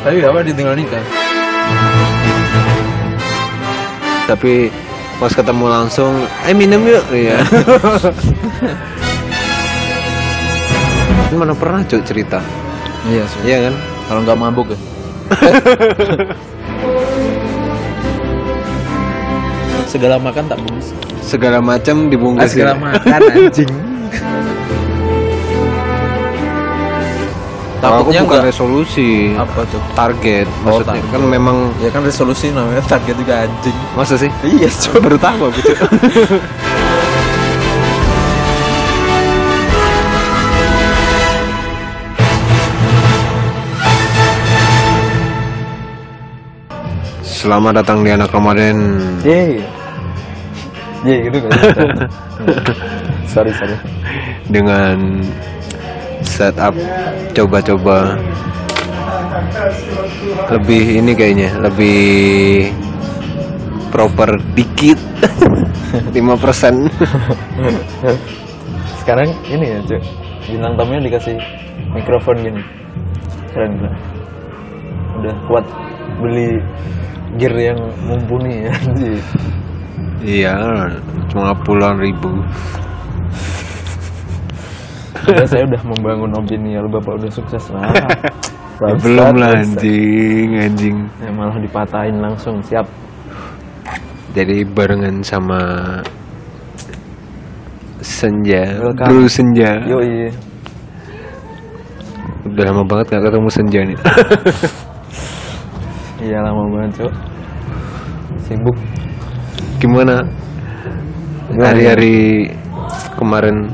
Tapi apa ditinggal nikah? tapi pas ketemu langsung eh minum yuk iya mana pernah cuk cerita Iya sih. iya kan Kalau nggak mabuk ya. segala makan tak bungkus. segala macam Ah, dibungkus segala ya. makan anjing. Takutnya bukan resolusi Apa tuh? target maksudnya target. kan memang Ya kan resolusi namanya target juga anjing. masa sih Iya, coba baru tahu aku. Selamat datang di anak Ramadan Ye. Ye gitu kan. sorry, sorry. dengan setup coba-coba lebih ini kayaknya lebih proper dikit 5% Sekarang ini ya, Cuk. Bintang tamunya dikasih mikrofon gini. Keren banget. Udah kuat beli gear yang mumpuni ya. iya cuma puluhan ribu Udah saya udah membangun opini ya, Bapak udah sukses lah. Bangsat, belum lah anjing anjing Ya, malah dipatahin langsung siap. jadi barengan sama senja Welcome. bro senja Yo iya. udah lama banget gak ketemu senja nih Iya lama banget cok. Sibuk. Gimana? hari-hari kemarin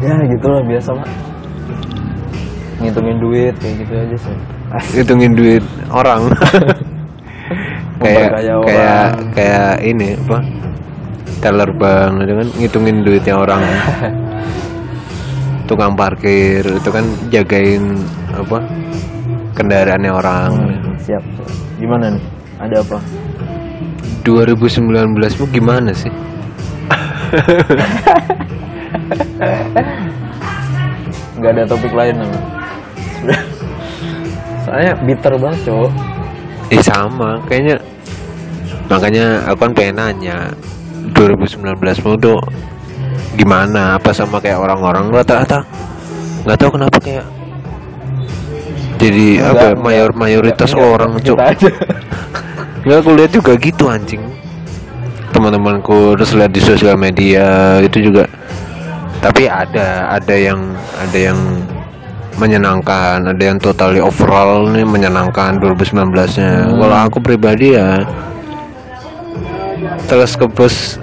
Ya gitulah biasa pak. Ngitungin duit kayak gitu aja sih. hitungin duit orang kayak kayak kayak ini apa teller bank itu kan ngitungin duitnya orang tukang parkir itu kan jagain apa kendaraannya orang Hmm, siap. siap. Gimana nih? Ada apa? 2019 mu gimana sih Nggak ada topik lain nama. Soalnya bitter banget cok. eh sama. Kayaknya makanya aku kan pengen nanya 2019 mu tuh gimana? Apa sama kayak orang-orang? Rata-rata nggak tahu kenapa kayak jadi apa ya, Enggak, mayor enggak, mayoritas enggak, orang cuk nggak aku lihat juga gitu anjing. Teman-temanku terus lihat di sosial media itu juga tapi ada ada yang ada yang menyenangkan ada yang totally overall nih menyenangkan 2019 nya kalau aku pribadi ya terus bos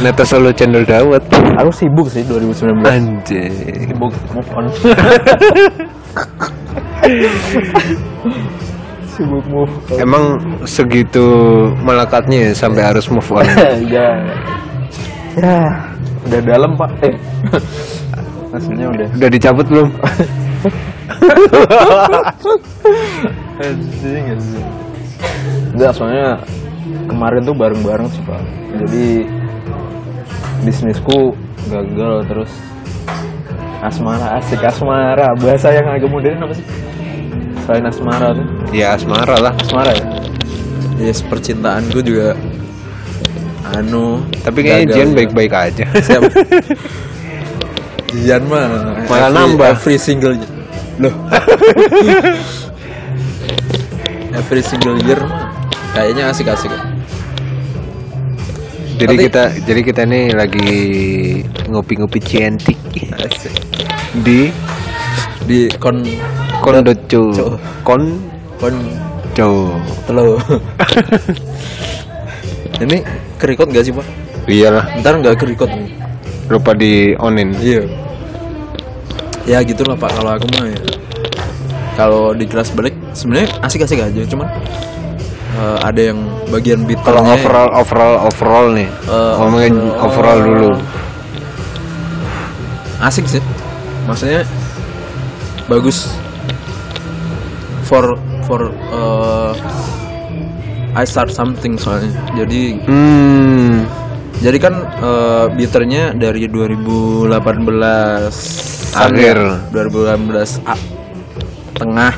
netes selalu channel dawet Aku sibuk sih 2019. anjing Sibuk move on. sibuk move on. emang segitu melekatnya ya sampai harus move on ya. Ya, udah dalam pak. Eh, hasilnya udah. udah dicabut belum. Enggak, soalnya kemarin tuh bareng-bareng sih pak. Jadi bisnisku gagal terus asmara asik asmara bahasa yang agak modern apa sih selain asmara tuh ya asmara lah asmara ya yes percintaanku juga anu tapi kayaknya Jian baik-baik aja. Siap. Jian mah Malah every- nambah. every single loh. Every single year mah kayaknya asik-asik. Jadi Tapi- kita jadi kita nih lagi ngopi-ngopi cantik asik. Di? Di kon Co. kon kon co telo ini kerikot gak sih pak? Iyalah. Ntar nggak kerikot. Nih lupa di onin. Iya. Ya gitulah pak kalau aku mah ya. Kalau di kelas balik sebenarnya asik-asik aja cuman eh, ada yang bagian beat kalau overall overall overall nih. Eh, ngomongin overall. overall dulu. Asik sih. Maksudnya bagus. For for eh, I start something soalnya. Jadi hmm. jadi kan eh, beaternya dari 2018 Akhir. 2018 a- tengah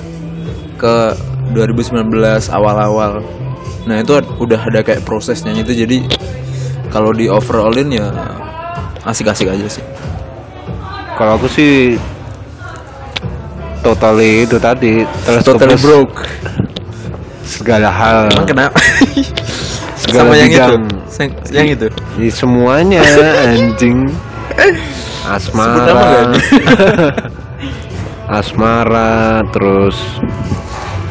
ke 2019 awal-awal. Nah itu udah ada kayak prosesnya itu jadi kalau di overallin ya asik-asik aja sih. Kalau aku sih totally itu tadi totally broke segala hal. Emang kenapa Segala sama yang bidang. itu? Yang- yang itu? Di semuanya anjing. Asmara. Asmara terus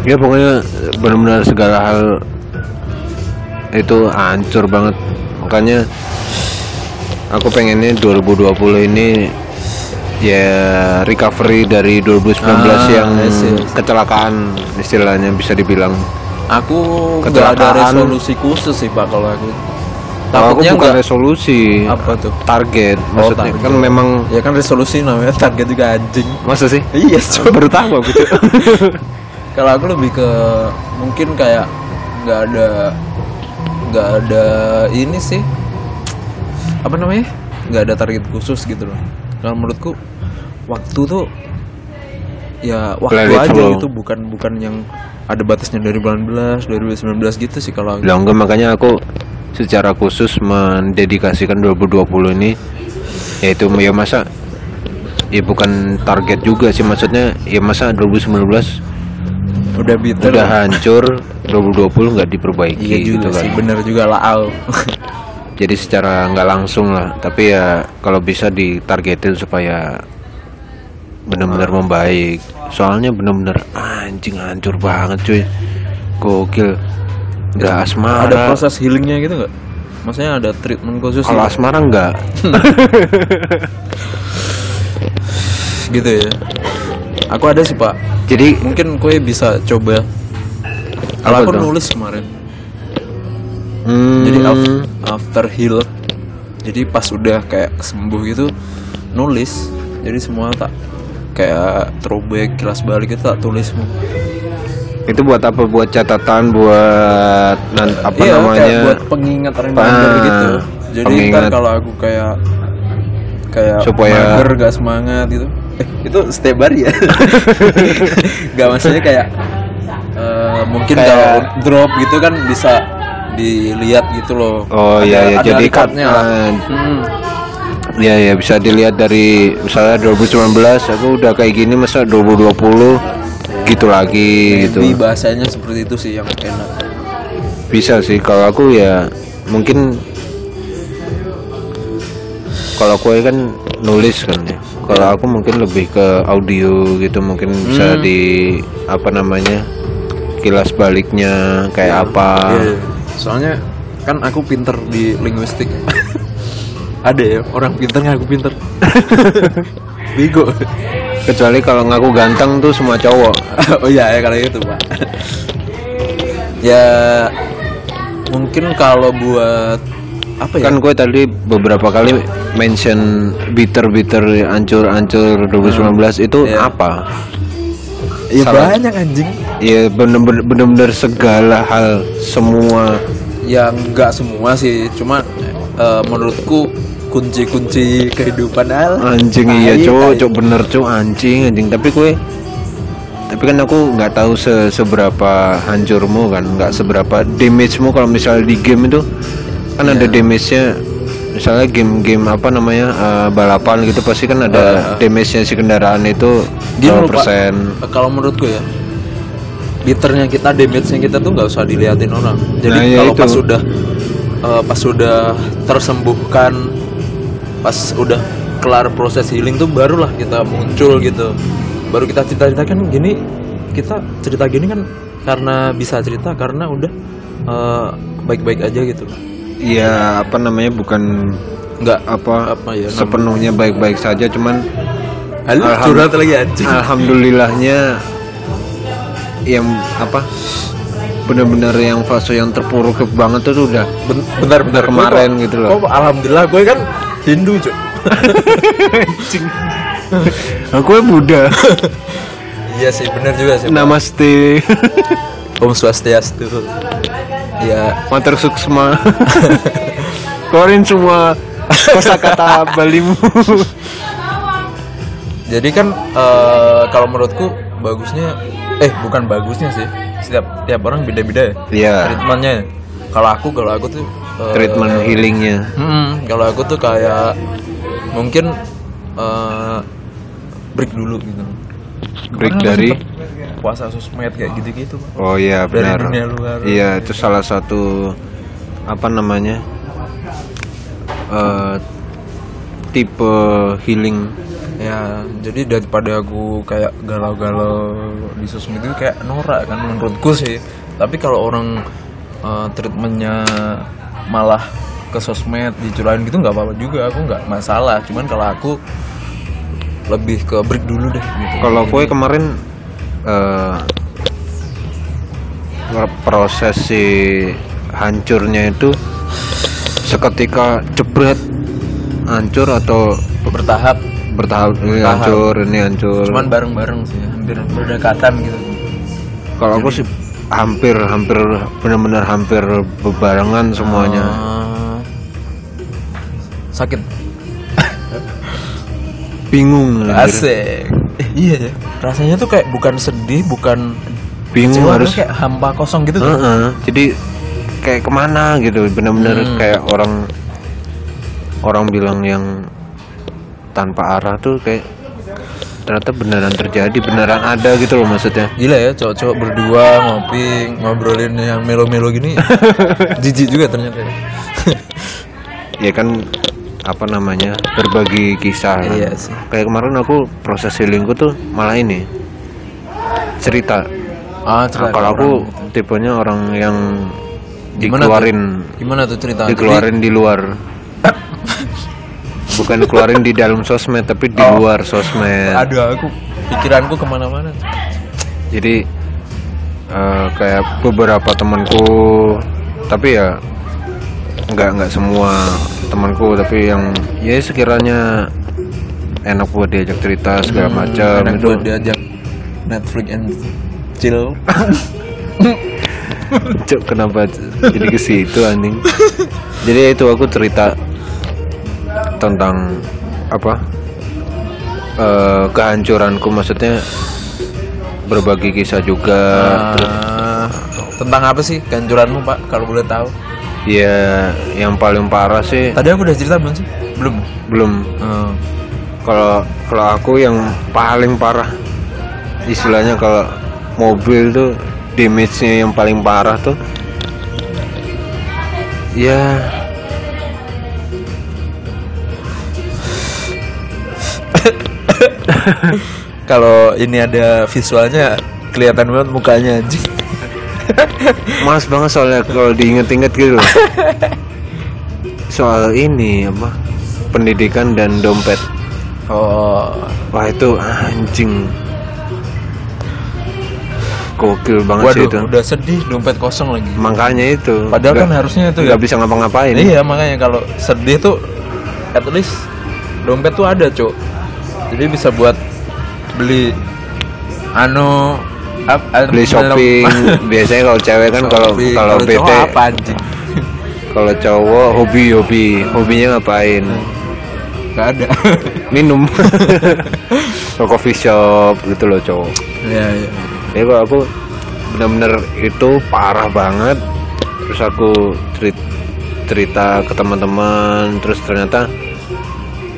ya pokoknya benar-benar segala hal itu hancur banget. Makanya aku pengennya 2020 ini ya recovery dari 2019 Ah, yang kecelakaan istilahnya bisa dibilang aku nggak ada resolusi khusus sih pak kalau aku. Takutnya bukan nggak resolusi apa tuh? target maksudnya. target. kan memang ya kan resolusi namanya target juga anjing. Masa sih? Iya baru tahu aku kalau aku lebih ke mungkin kayak nggak ada nggak ada ini sih. Apa namanya? Nggak ada target khusus gitu loh. Kalau menurutku waktu tuh ya waktu Let aja flow. gitu bukan bukan yang ada batasnya 2018 2019 gitu sih kalau. Lah enggak makanya aku secara khusus mendedikasikan 2020 ini. Yaitu ya masa ya bukan target juga sih maksudnya ya masa 2019 udah bitter udah hancur 2020 nggak diperbaiki iya juga gitu kan. sih bener juga lah Al. Jadi secara nggak langsung lah tapi ya kalau bisa ditargetin supaya benar-benar membaik. Soalnya benar-benar anjing hancur banget cuy. Gokil. Udah asmara. Ada proses healingnya gitu nggak? Maksudnya ada treatment khusus kalau gitu? asmara enggak gitu ya. Aku ada sih pak. Jadi mungkin kue bisa coba. Kalau aku tuh? nulis kemarin. Hmm, jadi af- after heal. Jadi pas udah kayak sembuh gitu nulis. Jadi semua tak kayak throwback kilas balik itu tak tulis semua. Itu buat apa? Buat catatan buat nan- apa iya kayak namanya? buat pengingat reminder Ah, gitu. Jadi pengingat. ntar kalau aku kayak kayak Supaya- mager gak semangat gitu. Eh, itu setiap hari ya? Gak maksudnya kayak eh, mungkin Kayak- kalau drop gitu kan bisa dilihat gitu loh. Oh, iya, iya. ada Jadi kat- lah. ah, Hmm. Ya ya bisa dilihat dari misalnya 2019 aku udah kayak gini masa 2020 gitu lagi gitu Maybe bahasanya seperti itu sih yang enak bisa sih kalau aku ya mungkin kalau aku kan nulis kan ya kalau aku mungkin lebih ke audio gitu mungkin bisa Hmm. di apa namanya kilas baliknya kayak apa iya. soalnya kan aku pinter di linguistik ada ya orang pinter ngaku pinter bego. Kecuali kalau ngaku ganteng tuh semua cowok. Oh iya ya kalau itu pak. Ya mungkin kalau buat apa ya? Kan gue tadi beberapa kali mention bitter bitter ancur ancur 2019 itu Iya. apa? Ya salah. banyak anjing. Ya bener-bener bener-bener segala hal semua. Ya nggak semua sih cuma eh, menurutku kunci-kunci kehidupan al. Anjing iya cowok cowok bener cowok anjing anjing. Tapi gue tapi kan aku nggak tahu se- seberapa hancurmu kan nggak seberapa damagemu. Kalau misalnya di game itu kan ada Iya. damage-nya. Misalnya game-game apa namanya eh, balapan gitu pasti kan ada damage-nya si kendaraan itu berapa persen. kalau menurutku ya liternya kita damage nya kita tuh nggak usah diliatin orang. Jadi Nah, iya kalau pas sudah eh, pas sudah tersembuhkan pas udah kelar proses healing tuh barulah kita muncul gitu. Baru kita cerita-cerita kan gini kita cerita gini kan karena bisa cerita karena udah eh, baik-baik aja gitu. Iya apa namanya bukan nggak. apa, Apa ya, sepenuhnya baik-baik saja cuman Halo, Alham- curhat lagi alhamdulillahnya yang apa benar-benar yang fase yang terpuruk banget tuh udah Ben- bentar bentar Kemarin Kok- gitu loh. kok alhamdulillah gue kan Hindu cuy aku ya Buddha. Iya sih bener juga sih namaste. Om Swastiastu. Ya mater suksma. Keluarin semua kosakata Balimu. Jadi kan eh, kalau menurutku bagusnya eh bukan bagusnya sih. Setiap tiap orang beda-beda ya. Iya. Treatmentnya. ya. Kalau aku kalau aku tuh eh, treatment healingnya Hmm, kalau aku tuh kayak mungkin eh, break dulu gitu. break Kemarin dari puasa sosmed kayak gitu-gitu. Oh iya Dari benar dunia luar. iya itu salah satu apa namanya eh tipe healing Ya, jadi daripada aku kayak galau-galau di sosmed itu kayak norak kan menurutku sih. Tapi kalau orang eh, treatmentnya malah ke sosmed dicurahin gitu nggak apa-apa juga, aku nggak masalah. Cuman kalau aku lebih ke break dulu deh gitu. kalau kue kemarin eh proses si hancurnya itu seketika jebret hancur atau bertahap, bertahap ini Bertahap. hancur ini hancur cuman bareng-bareng sih, hampir berdekatan gitu. kalau aku sih hampir hampir benar-benar hampir bebarengan semuanya Eh, sakit, bingung anjir. asik. Eh, iya ya, rasanya tuh kayak bukan sedih, bukan bingung Kecewa, harus kayak hampa kosong gitu kan? Heeh, jadi kayak ke mana gitu benar-benar Hmm. kayak orang orang bilang yang tanpa arah tuh kayak ternyata beneran terjadi beneran ada gitu loh maksudnya Gila ya cowok-cowok berdua ngopi ngobrolin yang melo-melo gini Jijik juga ternyata ya. ya kan apa namanya berbagi kisah kan. Iya sih. kayak kemarin aku proses healingku tuh malah ini cerita Ah, Nah, cerita kalau aku orang. tipenya orang yang Gimana dikeluarin tuh? Gimana tuh cerita? dikeluarin di luar bukan dikeluarin di dalam sosmed tapi di Oh. luar sosmed. Aduh aku pikiranku ke mana-mana. Jadi eh, kayak beberapa temanku tapi ya nggak nggak semua temanku tapi yang ya sekiranya enak buat diajak cerita segala macam Hmm, Enak itu. buat diajak Netflix and chill. Cuk, kenapa jadi ke situ anjing? Jadi itu aku cerita tentang apa eh, kehancuranku maksudnya berbagi kisah juga terus Ah, Tentang apa sih kehancuranmu pak kalau boleh tahu ya yang paling parah sih Tadi aku udah cerita belum sih? Belum belum Hmm. kalau kalau aku yang paling parah istilahnya kalau mobil tuh damage-nya yang paling parah tuh ya Kalau ini ada visualnya kelihatan banget mukanya anjing Mas banget soalnya kalau diinget-inget gitu loh. Soal ini apa? Pendidikan dan dompet. Oh Wah itu anjing. Gokil banget sih Waduh itu. udah sedih dompet kosong lagi Makanya itu. Padahal kan Nggak- harusnya itu ya nggak bisa ngapa-ngapain. Iya makanya kalau sedih tuh at least dompet tuh ada cuk Jadi bisa buat beli anu ap, ap- Beli shopping. Biasanya kalau cewek kan kalau kalau bete apa anjing kalau cowok hobi hobi hobinya ngapain? Gak ada Minum. Ke coffee shop gitu loh cowok. Iya iya ya kok aku bener-bener itu parah banget terus aku cerit- cerita ke teman-teman terus ternyata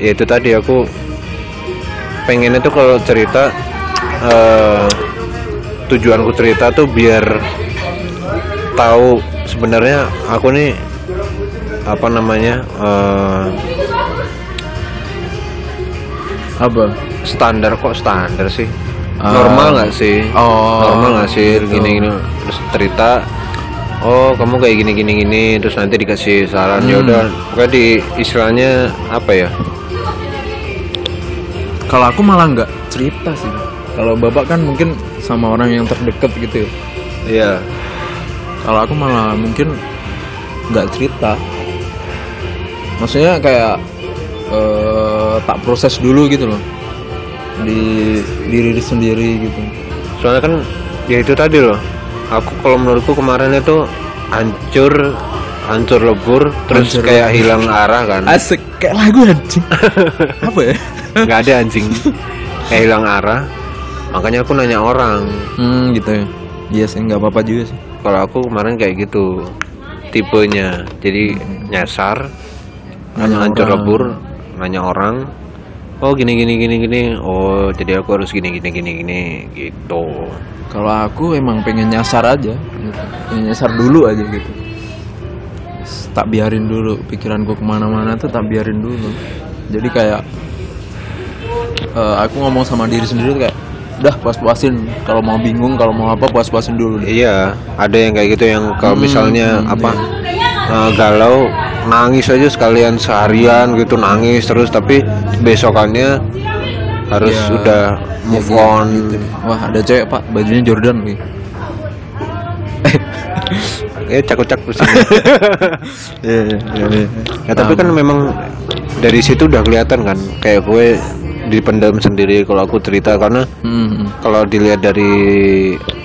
ya itu tadi aku pengennya tuh kalau cerita eh, tujuanku cerita tuh biar tahu sebenarnya aku nih apa namanya eh, Apa? standar kok standar sih Ah. normal nggak sih Oh, normal nggak sih gitu. gini gini terus cerita oh kamu kayak gini gini gini terus nanti dikasih saran ya Hmm. udah pokoknya di istilahnya apa ya Kalau aku malah nggak cerita sih Kalau bapak kan mungkin sama orang yang terdekat gitu ya iya Kalau aku malah mungkin nggak cerita. Maksudnya kayak eh, tak proses dulu gitu loh di diri sendiri gitu. soalnya kan ya itu tadi loh aku kalau menurutku kemarin itu hancur hancur lebur terus Hancur kayak lebur. hilang arah kan Asik kayak lagu anjing. Apa ya? Nggak ada anjing. Kayak hilang arah. Makanya aku nanya orang. Hmm gitu ya. Iya sih nggak apa-apa juga sih. Kalau aku kemarin kayak gitu tipenya. Jadi nyasar Nanya hancur lebur nanya orang. Oh gini gini gini gini. Oh jadi aku harus gini gini gini gini. Gitu. Kalau aku emang pengen nyasar aja gitu. pengen nyasar dulu aja gitu. Tak biarin dulu pikiranku ke mana-mana tuh tak biarin dulu. Jadi kayak eh, aku ngomong sama diri sendiri kayak udah puas-puasin. Kalau mau bingung kalau mau apa puas-puasin dulu deh. Iya ada yang kayak gitu yang kalau Hmm, misalnya hmm, apa eh, galau nangis aja sekalian seharian gitu nangis terus tapi besokannya harus Ya, udah move Jadi on. gitu. wah ada cewek pak bajunya Jordan nih eh Iya, iya, iya, iya. Ya tapi kan memang dari situ udah kelihatan kan kayak gue dipendam sendiri kalau aku cerita karena Hmm, kalau dilihat dari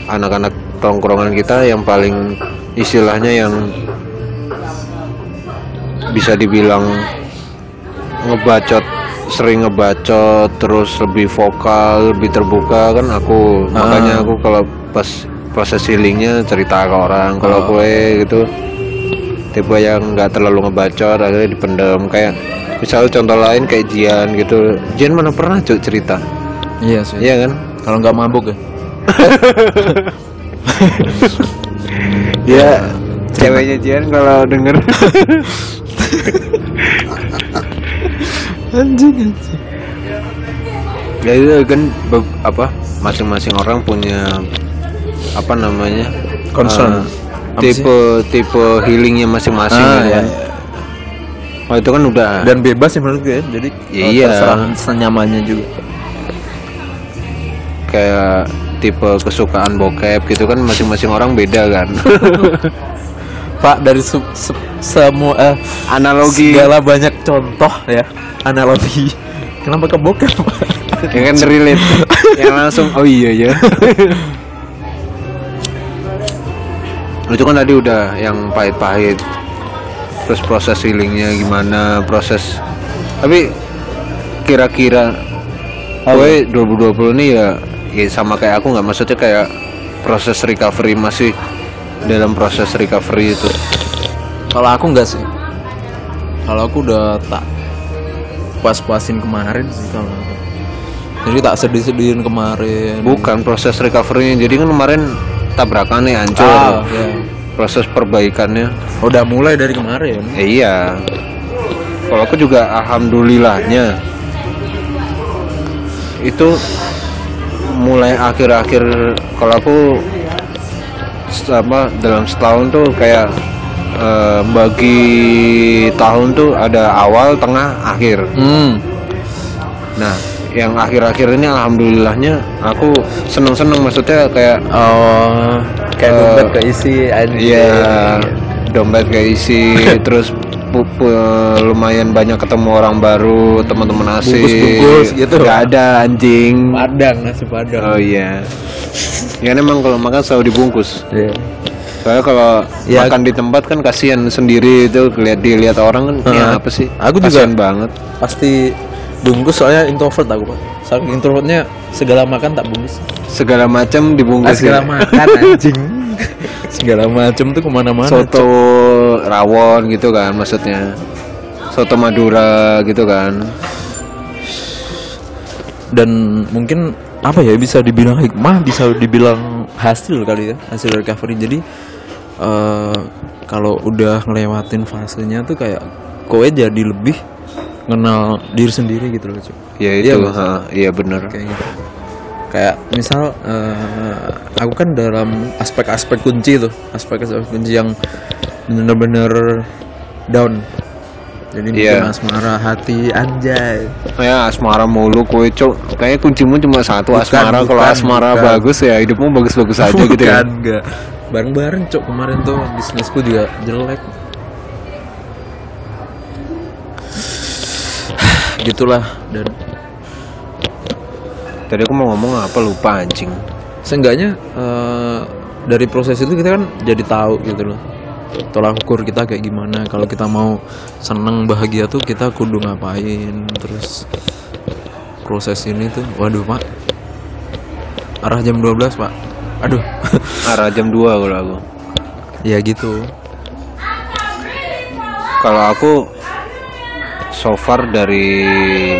anak-anak tongkrongan kita yang paling istilahnya yang bisa dibilang ngebacot sering ngebacot terus lebih vokal lebih terbuka kan aku Ah. makanya aku kalau pas proses healingnya cerita ke orang kalau Oh. gue gitu tipe yang nggak terlalu ngebacot akhirnya dipendam kayak misalnya contoh lain kayak Jian gitu. Jian mana pernah cuk cerita? Iya sih. Iya kan? Kalau nggak mabuk ya. Ya ceweknya Jian kalau denger. Anjing anjing. Ya itu kan apa masing-masing orang punya apa namanya Concern. eh, Apa sih? tipe tipe healingnya masing-masing Ah, ya, kan. Oh itu kan udah dan bebas sih menurut gue ya. jadi Ya eh, iya. terserah senyamannya juga kayak tipe kesukaan bokep gitu kan masing-masing orang beda kan. Pak dari su- se- semua eh, Analogi segala banyak contoh ya analogi kenapa ke bokep yang kan relate yang langsung oh iya ya. itu kan tadi udah yang pahit-pahit terus proses healingnya gimana proses tapi kira-kira gue 2020 ini ya, ya sama kayak aku nggak maksudnya kayak proses recovery masih dalam proses recovery itu. Kalau aku enggak sih. Kalau aku udah tak puas-puasin kemarin sih kalau aku. jadi tak sedih-sedihin kemarin. Bukan proses recovery jadi kan kemarin tabrakan nih hancur. Ah, ya. Proses perbaikannya udah mulai dari kemarin Ya iya. Kalau aku juga alhamdulillahnya itu mulai akhir-akhir kalau aku sama dalam setahun tuh kayak eh, bagi tahun tuh ada awal, tengah, akhir. hmm. Nah, yang akhir-akhir ini alhamdulillahnya aku seneng-seneng maksudnya kayak oh kayak Eh, dompet keisi aja Iya, dompet keisi, terus lumayan banyak ketemu orang baru, teman-teman asing. Bungkus-bungkus gitu. Gak ada anjing. padang nasi padang Oh iya. Ya memang kalau makan selalu dibungkus. Iya. Soalnya kalau Ya. makan di tempat kan kasihan sendiri itu lihat dilihat orang kan ini Heeh. apa sih? Aku juga- Kasihan banget. pasti bungkus soalnya introvert aku pak saking introvertnya segala makan tak bungkus Segala macam ah, dibungkus. segala ya. makan anjing segala macam tuh ke mana-mana Soto rawon gitu kan maksudnya. Soto Madura gitu kan. dan mungkin apa ya bisa dibilang hikmah bisa dibilang hasil kali ya hasil recovery jadi eh kalau udah ngelewatin fasenya tuh kayak kowe jadi lebih kenal diri sendiri gitu loh cuy Ya Iya, itu, iya bener. kayak gitu. Kayak misal eh, aku kan dalam aspek-aspek kunci tuh aspek-aspek kunci yang bener-bener down. Jadi mungkin Iya. asmara hati anjay. Ya asmara mulu kue cok Kayaknya kuncimu cuma satu Bukan, asmara. Kalau bukan, asmara bukan. bagus ya hidupmu bagus-bagus aja gitu ya. Bukan, enggak bareng-bareng cok kemarin tuh bisnisku juga jelek gitulah. Dan Tadi aku mau ngomong apa lupa anjing. Seenggaknya eh, dari proses itu kita kan jadi tahu gitu loh. Tolak ukur kita kayak gimana. Kalau kita mau seneng bahagia tuh kita kudu ngapain. Terus proses ini tuh waduh pak. Arah jam 12 pak. Aduh. Arah jam 2 kalau aku. Ya gitu. Kalau aku so far dari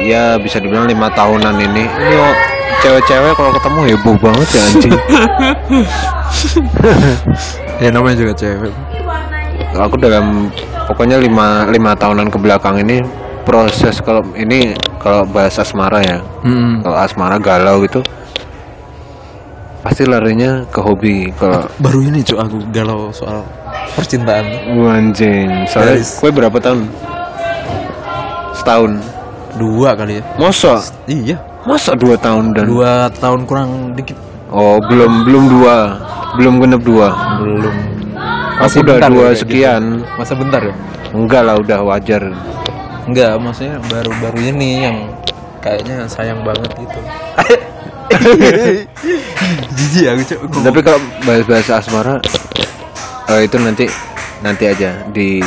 ya bisa dibilang lima tahunan ini. Ini cewek-cewek kalau ketemu heboh banget ya anjing. Ya namanya juga cewek. Aku dalam pokoknya lima lima tahunan ke belakang ini proses kalau ini kalau bahas asmara ya. Hmm. kalau asmara galau gitu pasti larinya ke hobi kalau baru ini cuy aku galau soal percintaan. Anjing. Soalnya kue berapa tahun setahun. Dua kali ya. Masa? Iya. Masa dua tahun dan dua tahun kurang dikit. Oh belum belum dua. Belum genep dua. Belum. Aku udah dua ya sekian. gitu. masa bentar ya? Enggak lah udah wajar. Enggak maksudnya baru-baru ini yang kayaknya sayang banget gitu. Jijik aku cuy tapi kalau bahas-bahas asmara eh, itu nanti nanti aja di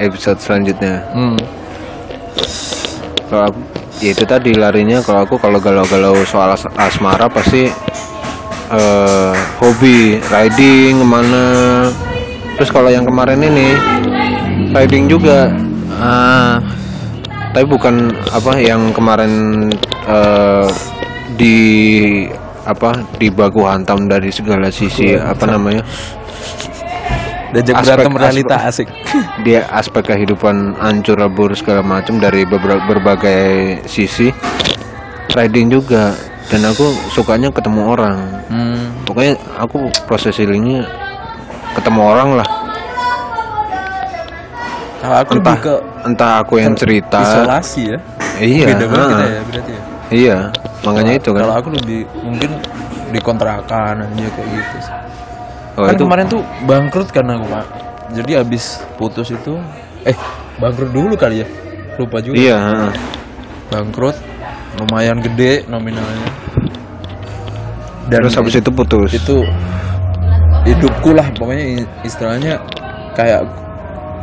episode selanjutnya. Hmm. Kalau aku ya itu tadi larinya kalau aku kalau galau-galau soal as- asmara pasti eh, hobi riding ke mana. Terus kalau yang kemarin ini riding juga. Ah tapi bukan apa yang kemarin eh, di apa di baku hantam dari segala sisi apa namanya diajak Aspek- berantem realita asik. Dia aspek kehidupan hancur lebur segala macam dari beber- berbagai sisi. Riding juga. Dan aku sukanya ketemu orang. Hmm. pokoknya aku proses healingnya ketemu orang lah. Kalau aku entah ke entah aku yang cerita. isolasi ya. Iya beda banget ah, kita ya berarti ya. Iya makanya itu kan. kalau aku lebih mungkin di kontrakan aja kayak gitu sih. Oh, kan itu kemarin tuh bangkrut karena pak. Jadi abis putus itu eh bangkrut dulu kali ya? Lupa juga. Iya bangkrut lumayan gede nominalnya. Dan terus habis itu putus? itu hidupku lah pokoknya istilahnya kayak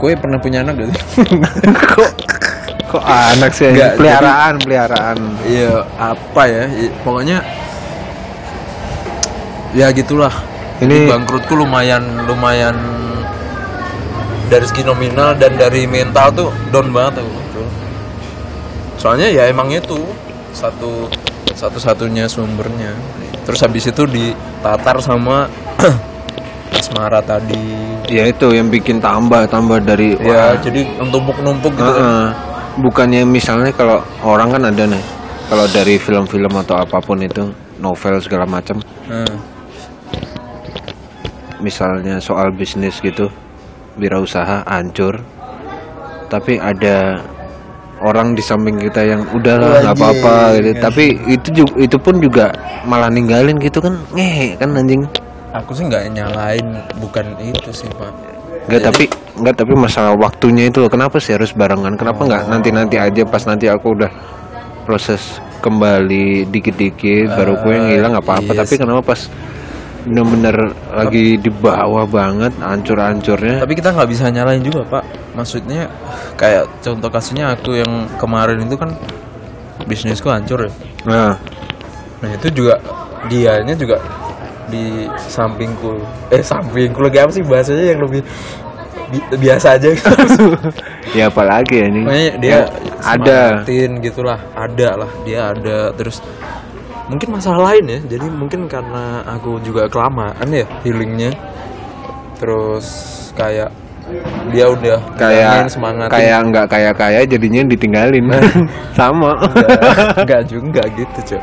kue pernah punya anak gak sih? kok kok anak sih Nggak, peliharaan peliharaan. Iya apa ya? Pokoknya ya gitulah Ini- bangkrutku lumayan lumayan dari segi nominal dan dari mental tuh down banget aku tuh. soalnya ya emang itu satu satu-satunya sumbernya terus habis itu ditatar sama asmara tadi ya itu yang bikin tambah tambah dari ya wah, jadi numpuk-numpuk gitu kan. Heeh. bukannya misalnya kalau orang kan ada nih kalau dari film-film atau apa pun itu novel segala macam Nah, misalnya soal bisnis gitu wirausaha hancur. Tapi ada orang di samping kita yang udahlah nggak apa-apa gitu. Tapi itu juga itu pun juga malah ninggalin gitu kan. Ngehe kan anjing. Aku sih nggak nyalain bukan itu sih pak. Enggak tapi enggak tapi masalah waktunya itu loh. Kenapa sih harus barengan? Kenapa nggak nanti nanti aja pas nanti aku udah proses kembali dikit-dikit baru gue yang hilang nggak apa-apa. Iya tapi kenapa pas bener-bener lagi di bawah banget hancur-hancurnya. Tapi kita nggak bisa nyalain juga pak. Maksudnya kayak contoh kasusnya aku yang kemarin itu kan bisnisku hancur ya. Nah. Nah itu juga dianya juga di sampingku. Eh sampingku lagi apa sih? Bahasanya yang lebih bi- biasa aja. Gitu ya apalagi ya ini. Makanya dia Ya, ada gitulah. Ada lah dia ada. Terus mungkin masalah lain ya. Jadi mungkin karena aku juga kelamaan ya healingnya. Terus kayak dia udah kayak semangatin kayak nggak kayak kaya jadinya ditinggalin. Sama. Enggak, enggak juga gitu cuy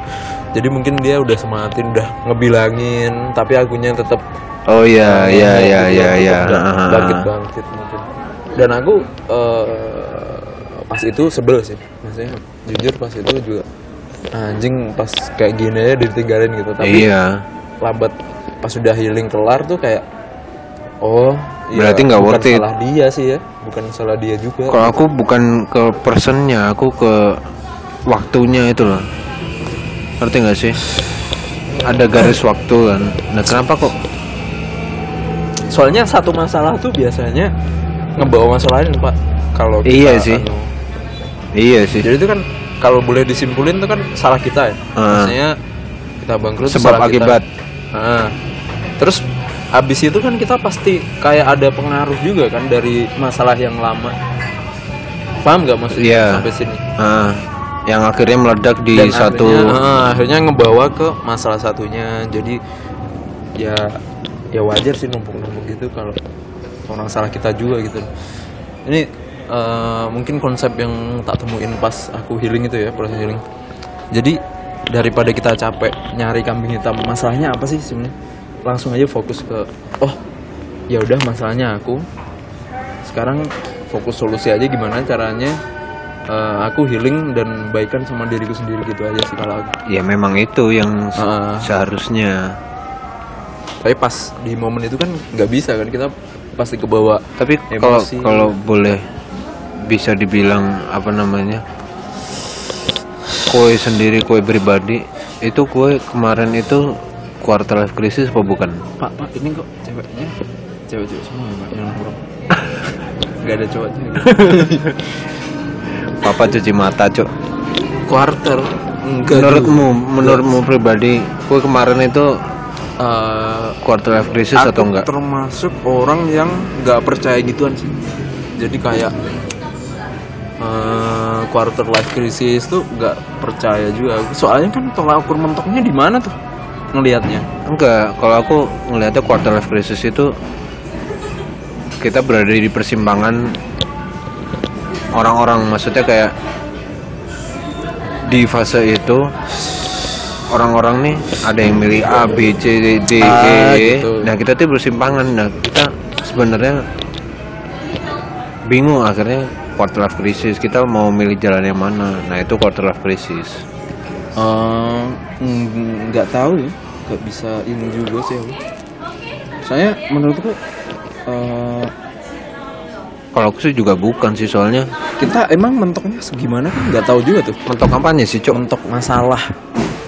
jadi mungkin dia udah semangatin udah ngebilangin tapi akunya tetap oh iya iya iya iya iya. bangkit bangkit mungkin. Dan aku eh, pas itu sebel sih. Maksudnya jujur pas itu juga anjing pas kayak gini aja ditinggalin gitu tapi iya lambat pas sudah healing kelar tuh kayak oh iya, Berarti nggak bukan worth it. salah dia sih ya bukan salah dia juga Kalau aku bukan ke personnya, aku ke waktunya itu loh. Ngerti nggak sih? Ada garis waktu kan. Nah kenapa kok? soalnya satu masalah tuh biasanya ngebawa masalah lain pak kalau Iya sih. anu, Iya sih. jadi itu kan kalau boleh disimpulin itu kan salah kita ya Ah. maksudnya kita bangkrut Sebab salah kita. akibat. Ah. terus abis itu kan kita pasti kayak ada pengaruh juga kan dari masalah yang lama paham nggak maksudnya Iya. sampai sini Ah, yang akhirnya meledak di Dan satu akhirnya, ah, akhirnya ngebawa ke masalah satunya jadi ya ya wajar sih numpuk-numpuk gitu kalau orang salah kita juga gitu ini eh, mungkin konsep yang tak temuin pas aku healing itu ya proses healing. Jadi daripada kita capek nyari kambing hitam masalahnya apa sih sebenarnya? Langsung aja fokus ke oh ya udah masalahnya aku. Sekarang fokus solusi aja gimana caranya eh, aku healing dan baikan sama diriku sendiri gitu aja sih kalau aku. Ya memang itu yang Ah. seharusnya. Tapi pas di momen itu kan nggak bisa kan kita pasti kebawa tapi kalau kalau boleh bisa dibilang apa namanya kue sendiri kue pribadi itu kue kemarin itu quarter life crisis apa bukan? Pak pak ini kok ceweknya cewek-cewek semua ya pak yang nongkrong nggak ada cowoknya papa cuci mata cok quarter? Enggak menurutmu menurutmu pribadi kue kemarin itu Eh, quarter life crisis atau enggak? termasuk orang yang nggak percaya gituan sih. Jadi kayak eh, quarter life crisis tuh nggak percaya juga soalnya kan tolak ukur mentoknya di mana tuh ngelihatnya Enggak, kalau aku ngelihatnya quarter life crisis itu kita berada di persimpangan orang-orang, maksudnya kayak di fase itu orang-orang nih ada yang milih A, B, C, D, D, Ah, E. gitu. Nah kita tuh bersimpangan. Nah kita sebenarnya bingung akhirnya quarter life crisis. Kita mau milih jalan yang mana? Nah itu quarter life crisis. Mm, nggak tahu ya nggak bisa ini juga sih aku saya menurutku eh, Kalau aku sih juga bukan sih soalnya kita emang mentoknya segimana kan nggak tahu juga tuh mentok apanya sih cok? mentok masalah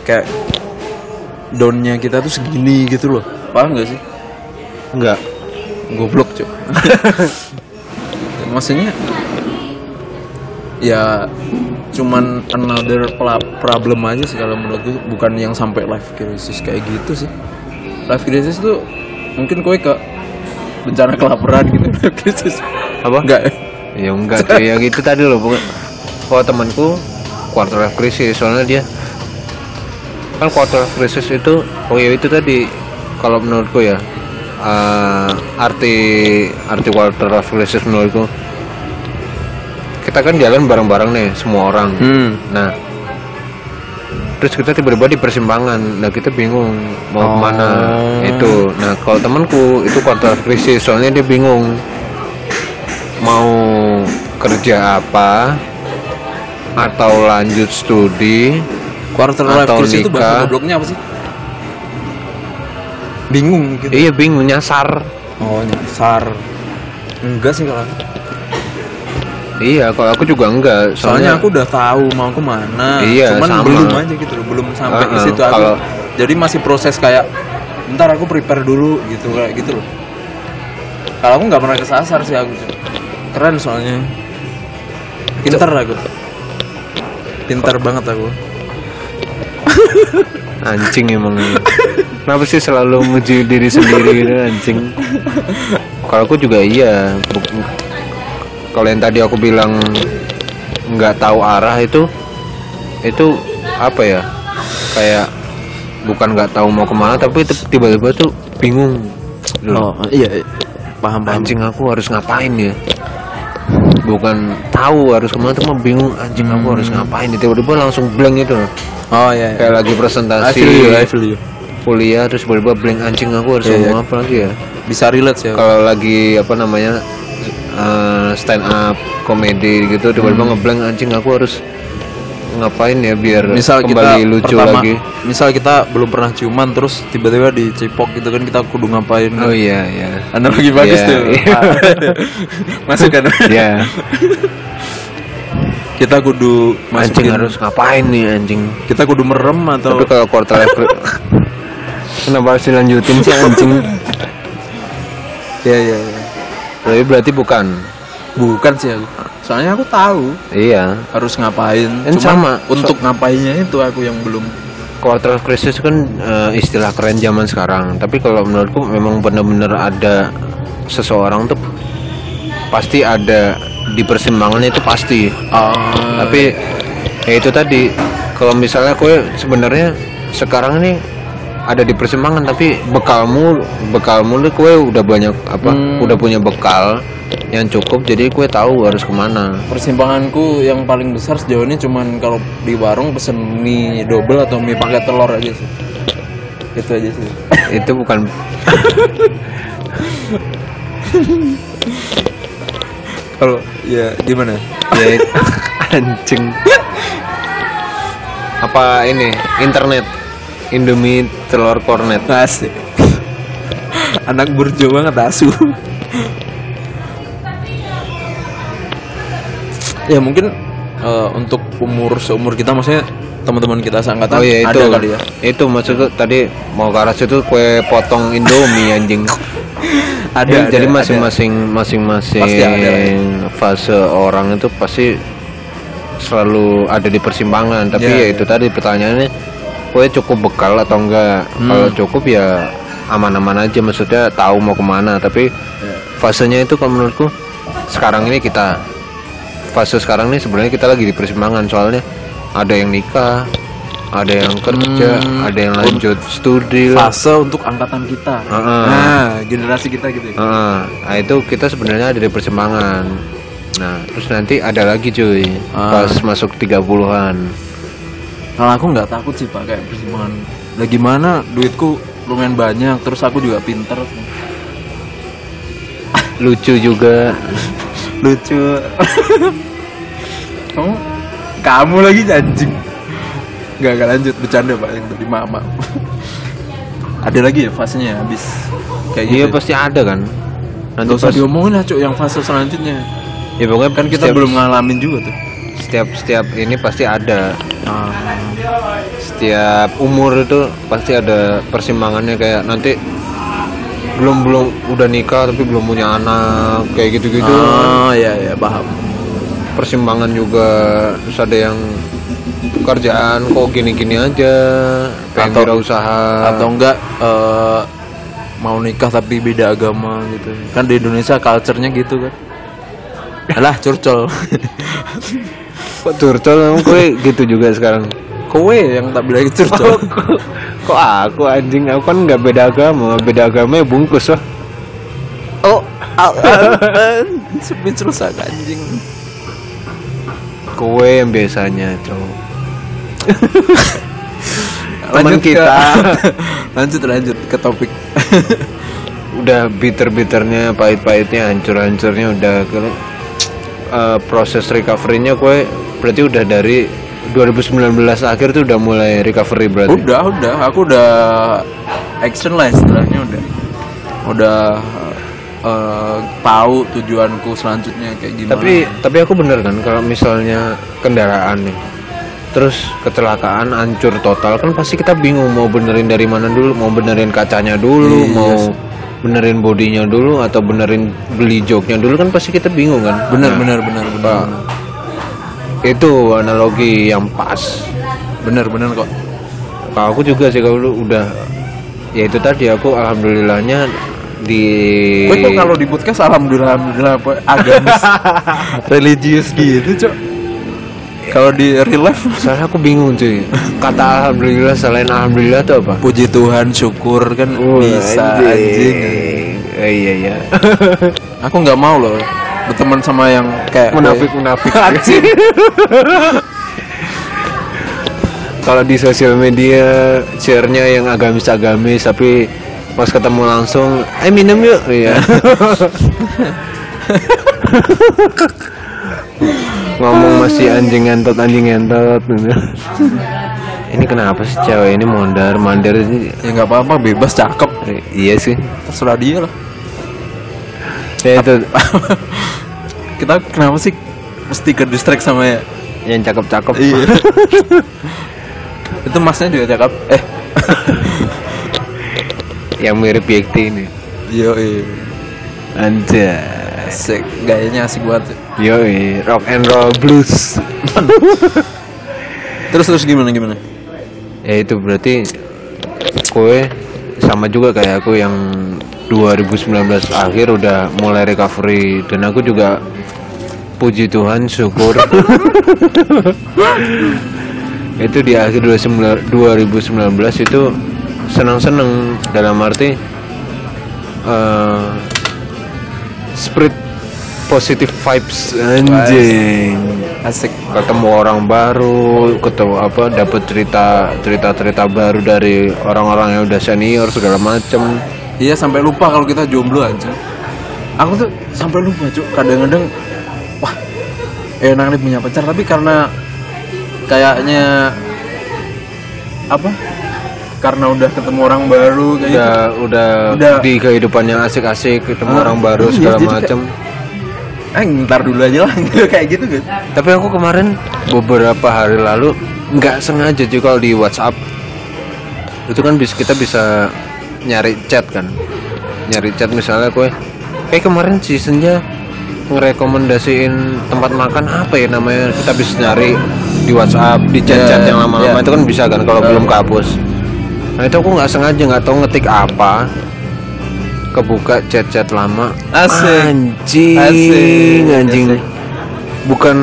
kayak downnya kita tuh segini gitu loh paham nggak sih Enggak. goblok cuy maksudnya ya cuman another problem aja sih kalau menurutku bukan yang sampai life crisis kayak gitu sih. Life crisis tuh mungkin kowe ke bencana kelaparan gitu. Life crisis. Apa? enggak. Ya Ya enggak cuy, ya gitu tadi loh. Pokoknya. Kalau temanku quarter life crisis. Soalnya dia kan quarter life crisis itu oh ya itu tadi. Kalau menurutku ya eh, arti arti quarter life crisis menurutku kita kan jalan bareng-bareng nih semua orang hmm. nah terus kita tiba-tiba di persimpangan nah kita bingung mau Oh. ke mana itu nah kalau temanku itu life crisis soalnya dia bingung mau kerja apa atau lanjut studi quarter life Atau crisis itu bahasa nikah. gobloknya apa sih bingung gitu iya bingung nyasar oh nyasar enggak sih kalau. Iya kalau aku juga enggak. Soalnya soalnya, aku udah tahu mau ke mana. Iya, cuman sama. belum aja gitu loh belum sampai ke Uh-uh, situ aku kalau- jadi masih proses kayak ntar aku prepare dulu gitu kayak gitu loh. Kalau aku nggak pernah kesasar sih aku keren soalnya. Pintar aku. Pintar banget aku. Anjing emang kenapa sih selalu muji diri sendiri gitu anjing? Kalau aku juga iya kalau yang tadi aku bilang nggak tahu arah itu itu apa ya kayak bukan nggak tahu mau ke mana tapi tiba-tiba tuh bingung Loh, iya, iya. paham paham anjing aku harus ngapain ya bukan tahu harus ke mana tuh mah bingung anjing aku harus ngapain ya tiba-tiba langsung blank itu oh iya, iya. kayak lagi presentasi I feel you. kuliah terus tiba-tiba blank anjing aku harus Iya, ngomong iya. apa lagi ya bisa relate sih aku. kalau lagi apa namanya eh, stand up komedi gitu tiba-tiba ngeblank anjing aku harus ngapain ya biar misal kembali kita lucu pertama, lagi? misal kita belum pernah ciuman terus tiba-tiba dicipok gitu kan kita kudu ngapain oh iya iya. Analogi bagus Iya, tuh. iya. masuk kan? Ya kita kudu anjing masukin harus ngapain nih anjing? Kita kudu merem atau tapi kalau quarter life kenapa harus dilanjutin sih anjing? Ya ya ya tapi berarti bukan? Bukan sih aku. Soalnya aku tahu iya. harus ngapain. Dan Cuman sama. untuk ngapainnya itu aku yang belum. Quarter life crisis kan eh, istilah keren zaman sekarang. Tapi kalau menurutku memang benar-benar ada seseorang tuh pasti ada di persimpangan itu pasti. Ah, tapi ya itu tadi. Kalau misalnya kue sebenarnya sekarang ini ada di persimpangan tapi bekalmu bekalmu nih kue udah banyak apa Hmm. udah punya bekal yang cukup jadi kue tahu harus ke mana. Persimpanganku yang paling besar sejauh ini cuman kalau di warung pesen mie double atau mie pakai telur aja sih. Itu aja sih. Itu bukan. Kalau ya gimana? Ya anjing. Apa ini? Internet Indomie telur kornet Asik. anak burjo banget asu ya mungkin eh, untuk umur seumur kita maksudnya teman-teman kita seangkatan Oh iya itu ada kali ya Itu maksudku tadi mau ke arah situ kue potong Indomie anjing. ada Ya, ada, jadi masing-masing masing-masing ya. fase orang itu pasti selalu ada di persimpangan. Tapi Ya, ya, ya. itu tadi pertanyaannya kue cukup bekal atau enggak? Hmm. Kalau cukup ya aman-aman aja maksudnya tahu mau ke mana. Tapi Ya. fasenya itu kalau menurutku sekarang ini kita fase sekarang ini sebenarnya kita lagi di persimpangan soalnya ada yang nikah, ada yang kerja, Hmm. ada yang lanjut studi fase untuk angkatan kita Heeh. nah generasi kita gitu ya Heeh. nah itu kita sebenarnya ada di persimpangan. Nah, terus nanti ada lagi cuy Ah. pas masuk 30-an. Kalau aku nggak takut sih pak. Kayak persimpangan lah gimana? Duitku lumayan banyak terus aku juga pinter. Lucu juga. lucu. Kamu kamu lagi anjing. Nggak nggak lanjut. Bercanda pak. Yang tadi mama. Ada lagi ya fasenya habis? Kayak gitu Iya ya? pasti ada kan. Nanti Nggak usah pas diomongin lah cuk yang fase selanjutnya. Ya pokoknya kan kita setiap- belum ngalamin juga tuh setiap setiap ini pasti ada. Ah, Setiap umur itu pasti ada persimpangannya kayak nanti belum belum udah nikah tapi belum punya anak kayak gitu-gitu. ah ya ya paham. Persimpangan juga terus ada yang kerjaan kok gini-gini aja pengen Atau- wirausaha. atau enggak eh, mau nikah tapi beda agama gitu. Kan di Indonesia culture-nya gitu kan. Alah curcol kok turcol? Emang gue gitu juga sekarang? Kowe yang tak bilang curcol kok aku anjing? Aku kan nggak beda agama. Beda agama ya bungkus lah oh sepin rusak anjing. Kowe yang biasanya cowok teman Lanjut ke- kita. Lanjut lanjut ke topik. Udah bitter-bitternya pahit-pahitnya hancur-hancurnya udah ke eh, proses recovery-nya gue berarti udah dari 2019 akhir tuh udah mulai recovery berarti? Udah udah. Aku udah action lah istilahnya udah. Udah eh, tahu tujuanku selanjutnya kayak gimana. Tapi tapi aku bener kan kalau misalnya kendaraan nih terus kecelakaan hancur total kan pasti kita bingung mau benerin dari mana dulu. Mau benerin kacanya dulu Iya mau benerin bodinya dulu atau benerin beli joknya dulu kan pasti kita bingung kan? Benar Nah, benar benar benar Pak. Itu analogi yang pas. Benar kok. Aku juga sih kalau udah ya itu tadi aku alhamdulillahnya di Gue kok kalau di podcast alhamdulillah alhamdulillah apa agamis religius gitu cok kalau di real life? Soalnya aku bingung cuy. Kata alhamdulillah selain alhamdulillah itu apa? Puji Tuhan syukur kan Wah, bisa anjing, Eh, iya iya. Aku nggak mau loh berteman sama yang kayak munafik munafik Anjing. kalau di sosial media share-nya yang agamis agamis tapi pas ketemu langsung eh minum yuk. Iya. Ngomong masih anjing ngentot anjing ngentot gitu. ini kenapa sih cewek ini mondar? Mandir ini ya nggak apa-apa bebas cakep. Iya sih. Terserah dia lah. Ya itu kita kenapa sih mesti ke distract sama ya? Yang cakep cakep iya. Itu masnya juga cakep. Eh. Yang mirip Yekti ini. Yo Anjay Asik, gayanya asik banget. Yoi, rock and roll blues. Terus terus gimana gimana? ya itu berarti kue sama juga kayak aku yang 2019 akhir udah mulai recovery. Dan aku juga puji Tuhan syukur. Itu di akhir 2019 itu senang-senang. Dalam arti eh spirit positive vibes. Anjing. Asik. ketemu orang baru ketemu apa dapat cerita cerita cerita baru dari orang-orang yang udah senior segala macem Iya sampai lupa kalau kita jomblo aja. Aku tuh sampai lupa cuk. Kadang-kadang wah enak nih punya pacar tapi karena kayaknya apa? Karena udah ketemu orang baru kayak gitu. udah udah Udah. di kehidupan yang asik-asik ketemu Ah, orang baru iya, segala macem Eh ntar dulu aja lah kayak gitu kan. tapi aku kemarin beberapa hari lalu nggak sengaja juga kalau di WhatsApp itu kan bisa kita bisa nyari chat kan. Nyari chat misalnya kue kayak kemarin si Senja ngerekomendasiin tempat makan apa ya namanya? Kita bisa nyari di WhatsApp di chat-chat Ya, yang lama-lama ya. itu kan bisa kan kalau belum kehapus. Nah itu aku nggak sengaja nggak tahu ngetik apa. Kebuka chat-chat lama. Asik. anjing Asik, anjing. asik. bukan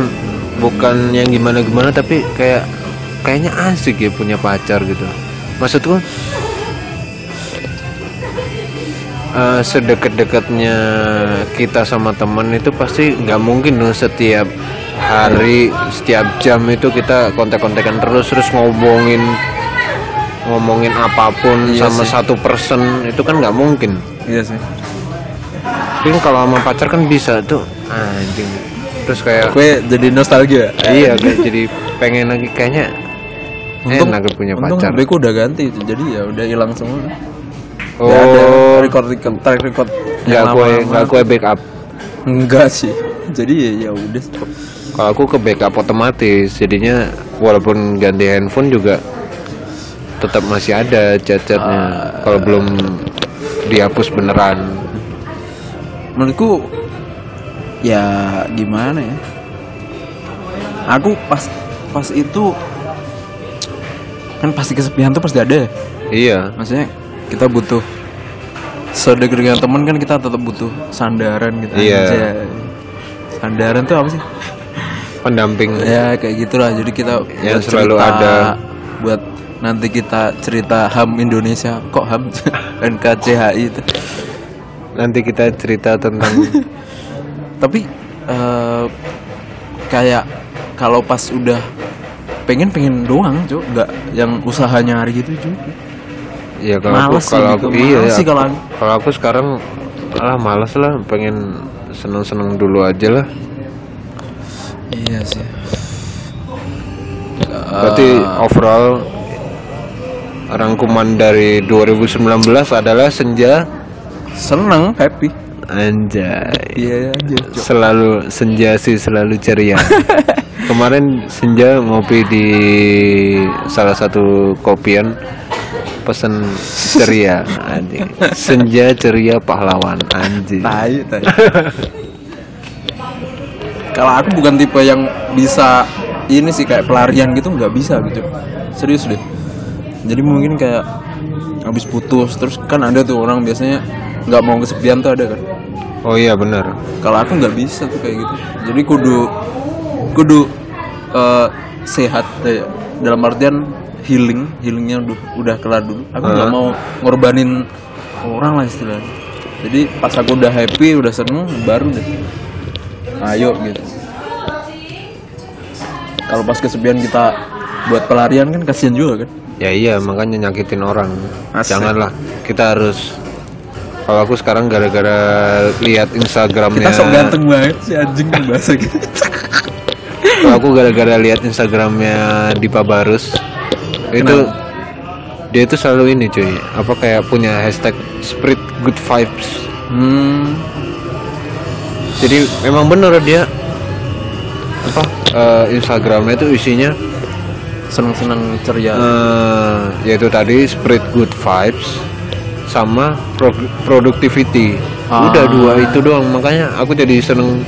bukan yang gimana gimana tapi kayak kayaknya asik ya punya pacar gitu. Maksudku eh, sedekat-dekatnya kita sama teman itu pasti nggak mungkin dong setiap hari setiap jam itu kita kontak-kontakan terus terus ngomongin ngomongin apa pun Iya sama sih. satu person itu kan nggak mungkin Iya sih. tapi kalau sama pacar kan bisa tuh anjing terus kayak Gue jadi nostalgia. iya kayak jadi pengen lagi kayaknya enak punya untung pacar HP ku udah ganti jadi ya udah hilang semua. Oh Nggak ada record record track record nggak lama-lama. nggak kue backup Enggak sih. Jadi ya ya udah. kalau aku ke backup otomatis jadinya walaupun ganti handphone juga tetap masih ada chat-chatnya kalau belum dihapus beneran Menurutku ya gimana ya? Aku pas pas itu kan pasti kesepian tuh pasti ada ya. iya Maksudnya kita butuh sedekat dengan teman kan kita tetap butuh sandaran gitu Iya. aja. Sandaran tuh apa sih? pendamping Ya kayak gitulah. Jadi kita Yang buat selalu cerita, ada. buat nanti kita cerita HAM Indonesia. Kok HAM? NKCHI itu. nanti kita cerita tentang Tapi eh, kayak kalau pas udah pengen pengen doang, cuy, nggak yang usaha nyari gitu, cuy. Ya kalau aku Males sih kalau gitu, aku iya males sih aku- kalau aku. kalau aku sekarang alah males lah pengen seneng-seneng dulu aja lah Iya sih. Berarti overall rangkuman dari 2019 adalah senja Seneng, happy. anjay. Iya aja. Cuk. Selalu senja sih selalu ceria. Kemarin senja ngopi di salah satu kopian pesen ceria anjing. Senja ceria pahlawan anjing. Tai, tai. Kalau aku bukan tipe yang bisa ini sih kayak pelarian gitu nggak bisa gitu. Serius deh. Jadi mungkin kayak habis putus terus kan ada tuh orang biasanya nggak mau kesepian tuh ada kan. Oh iya benar. Kalau aku nggak bisa tuh kayak gitu. Jadi kudu kudu eh, sehat eh, dalam artian healing, healingnya udah udah kelar dulu. Aku nggak Ah. mau ngorbanin orang lah istilahnya. Jadi pas aku udah happy, udah seneng, baru deh. Ayo gitu. Kalau pas kesepian kita buat pelarian kan kasihan juga kan. Ya iya makanya nyakitin orang. Asik. Janganlah kita harus. Kalau aku sekarang gara-gara lihat Instagramnya. Kita sok ganteng banget si anjing bahasa gitu. Kalau aku gara-gara lihat Instagramnya Dipa Barus itu dia itu selalu ini cuy. Apa kayak punya hashtag spirit good vibes. Hmm, jadi memang bener dia apa eh, Instagramnya itu isinya seneng-seneng ceria. eh, yaitu tadi spirit good vibes sama pro- productivity. Ah. udah dua itu doang makanya aku jadi seneng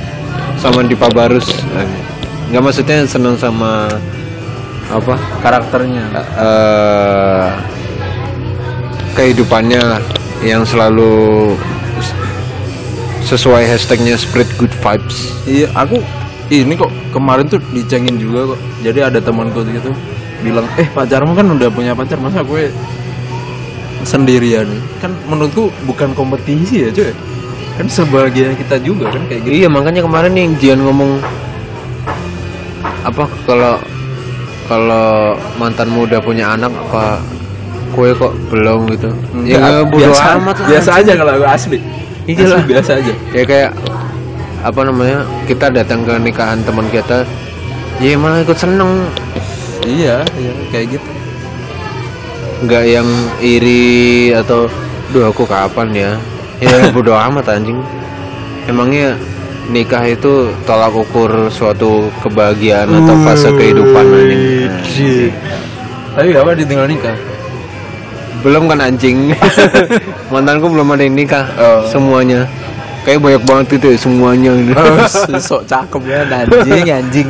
sama Dipa Barus. Nggak maksudnya seneng sama apa? Karakternya. Eh kehidupannya lah yang selalu sesuai hashtagnya spread good vibes. Iya aku ini kok kemarin tuh dicengin juga kok. Jadi ada temanku gitu bilang eh pacarmu kan udah punya pacar masa gue sendirian? Kan menurutku bukan kompetisi ya cuy. Kan sebagian kita juga kan kayak gitu. Iya makanya kemarin nih Jian ngomong apa kalau kalau mantanmu udah punya anak apa kue kok belum gitu? Ya bodo biasa, amat. Lah. biasa aja kalau aku asli. Iya biasa aja. Ya kayak apa namanya kita datang ke nikahan teman kita ya malah ikut seneng. Iya iya kayak gitu. Nggak yang iri atau duh aku kapan ya? Ya bodo amat anjing. Emangnya nikah itu tolak ukur suatu kebahagiaan atau fase kehidupan. Anjing Nah, tapi apa ditinggal nikah? Belum kan anjing. Mantanku belum ada yang nikah. Oh. semuanya. Kayak banyak banget gitu ya semuanya. Gitu. sok cakep ya anjing anjing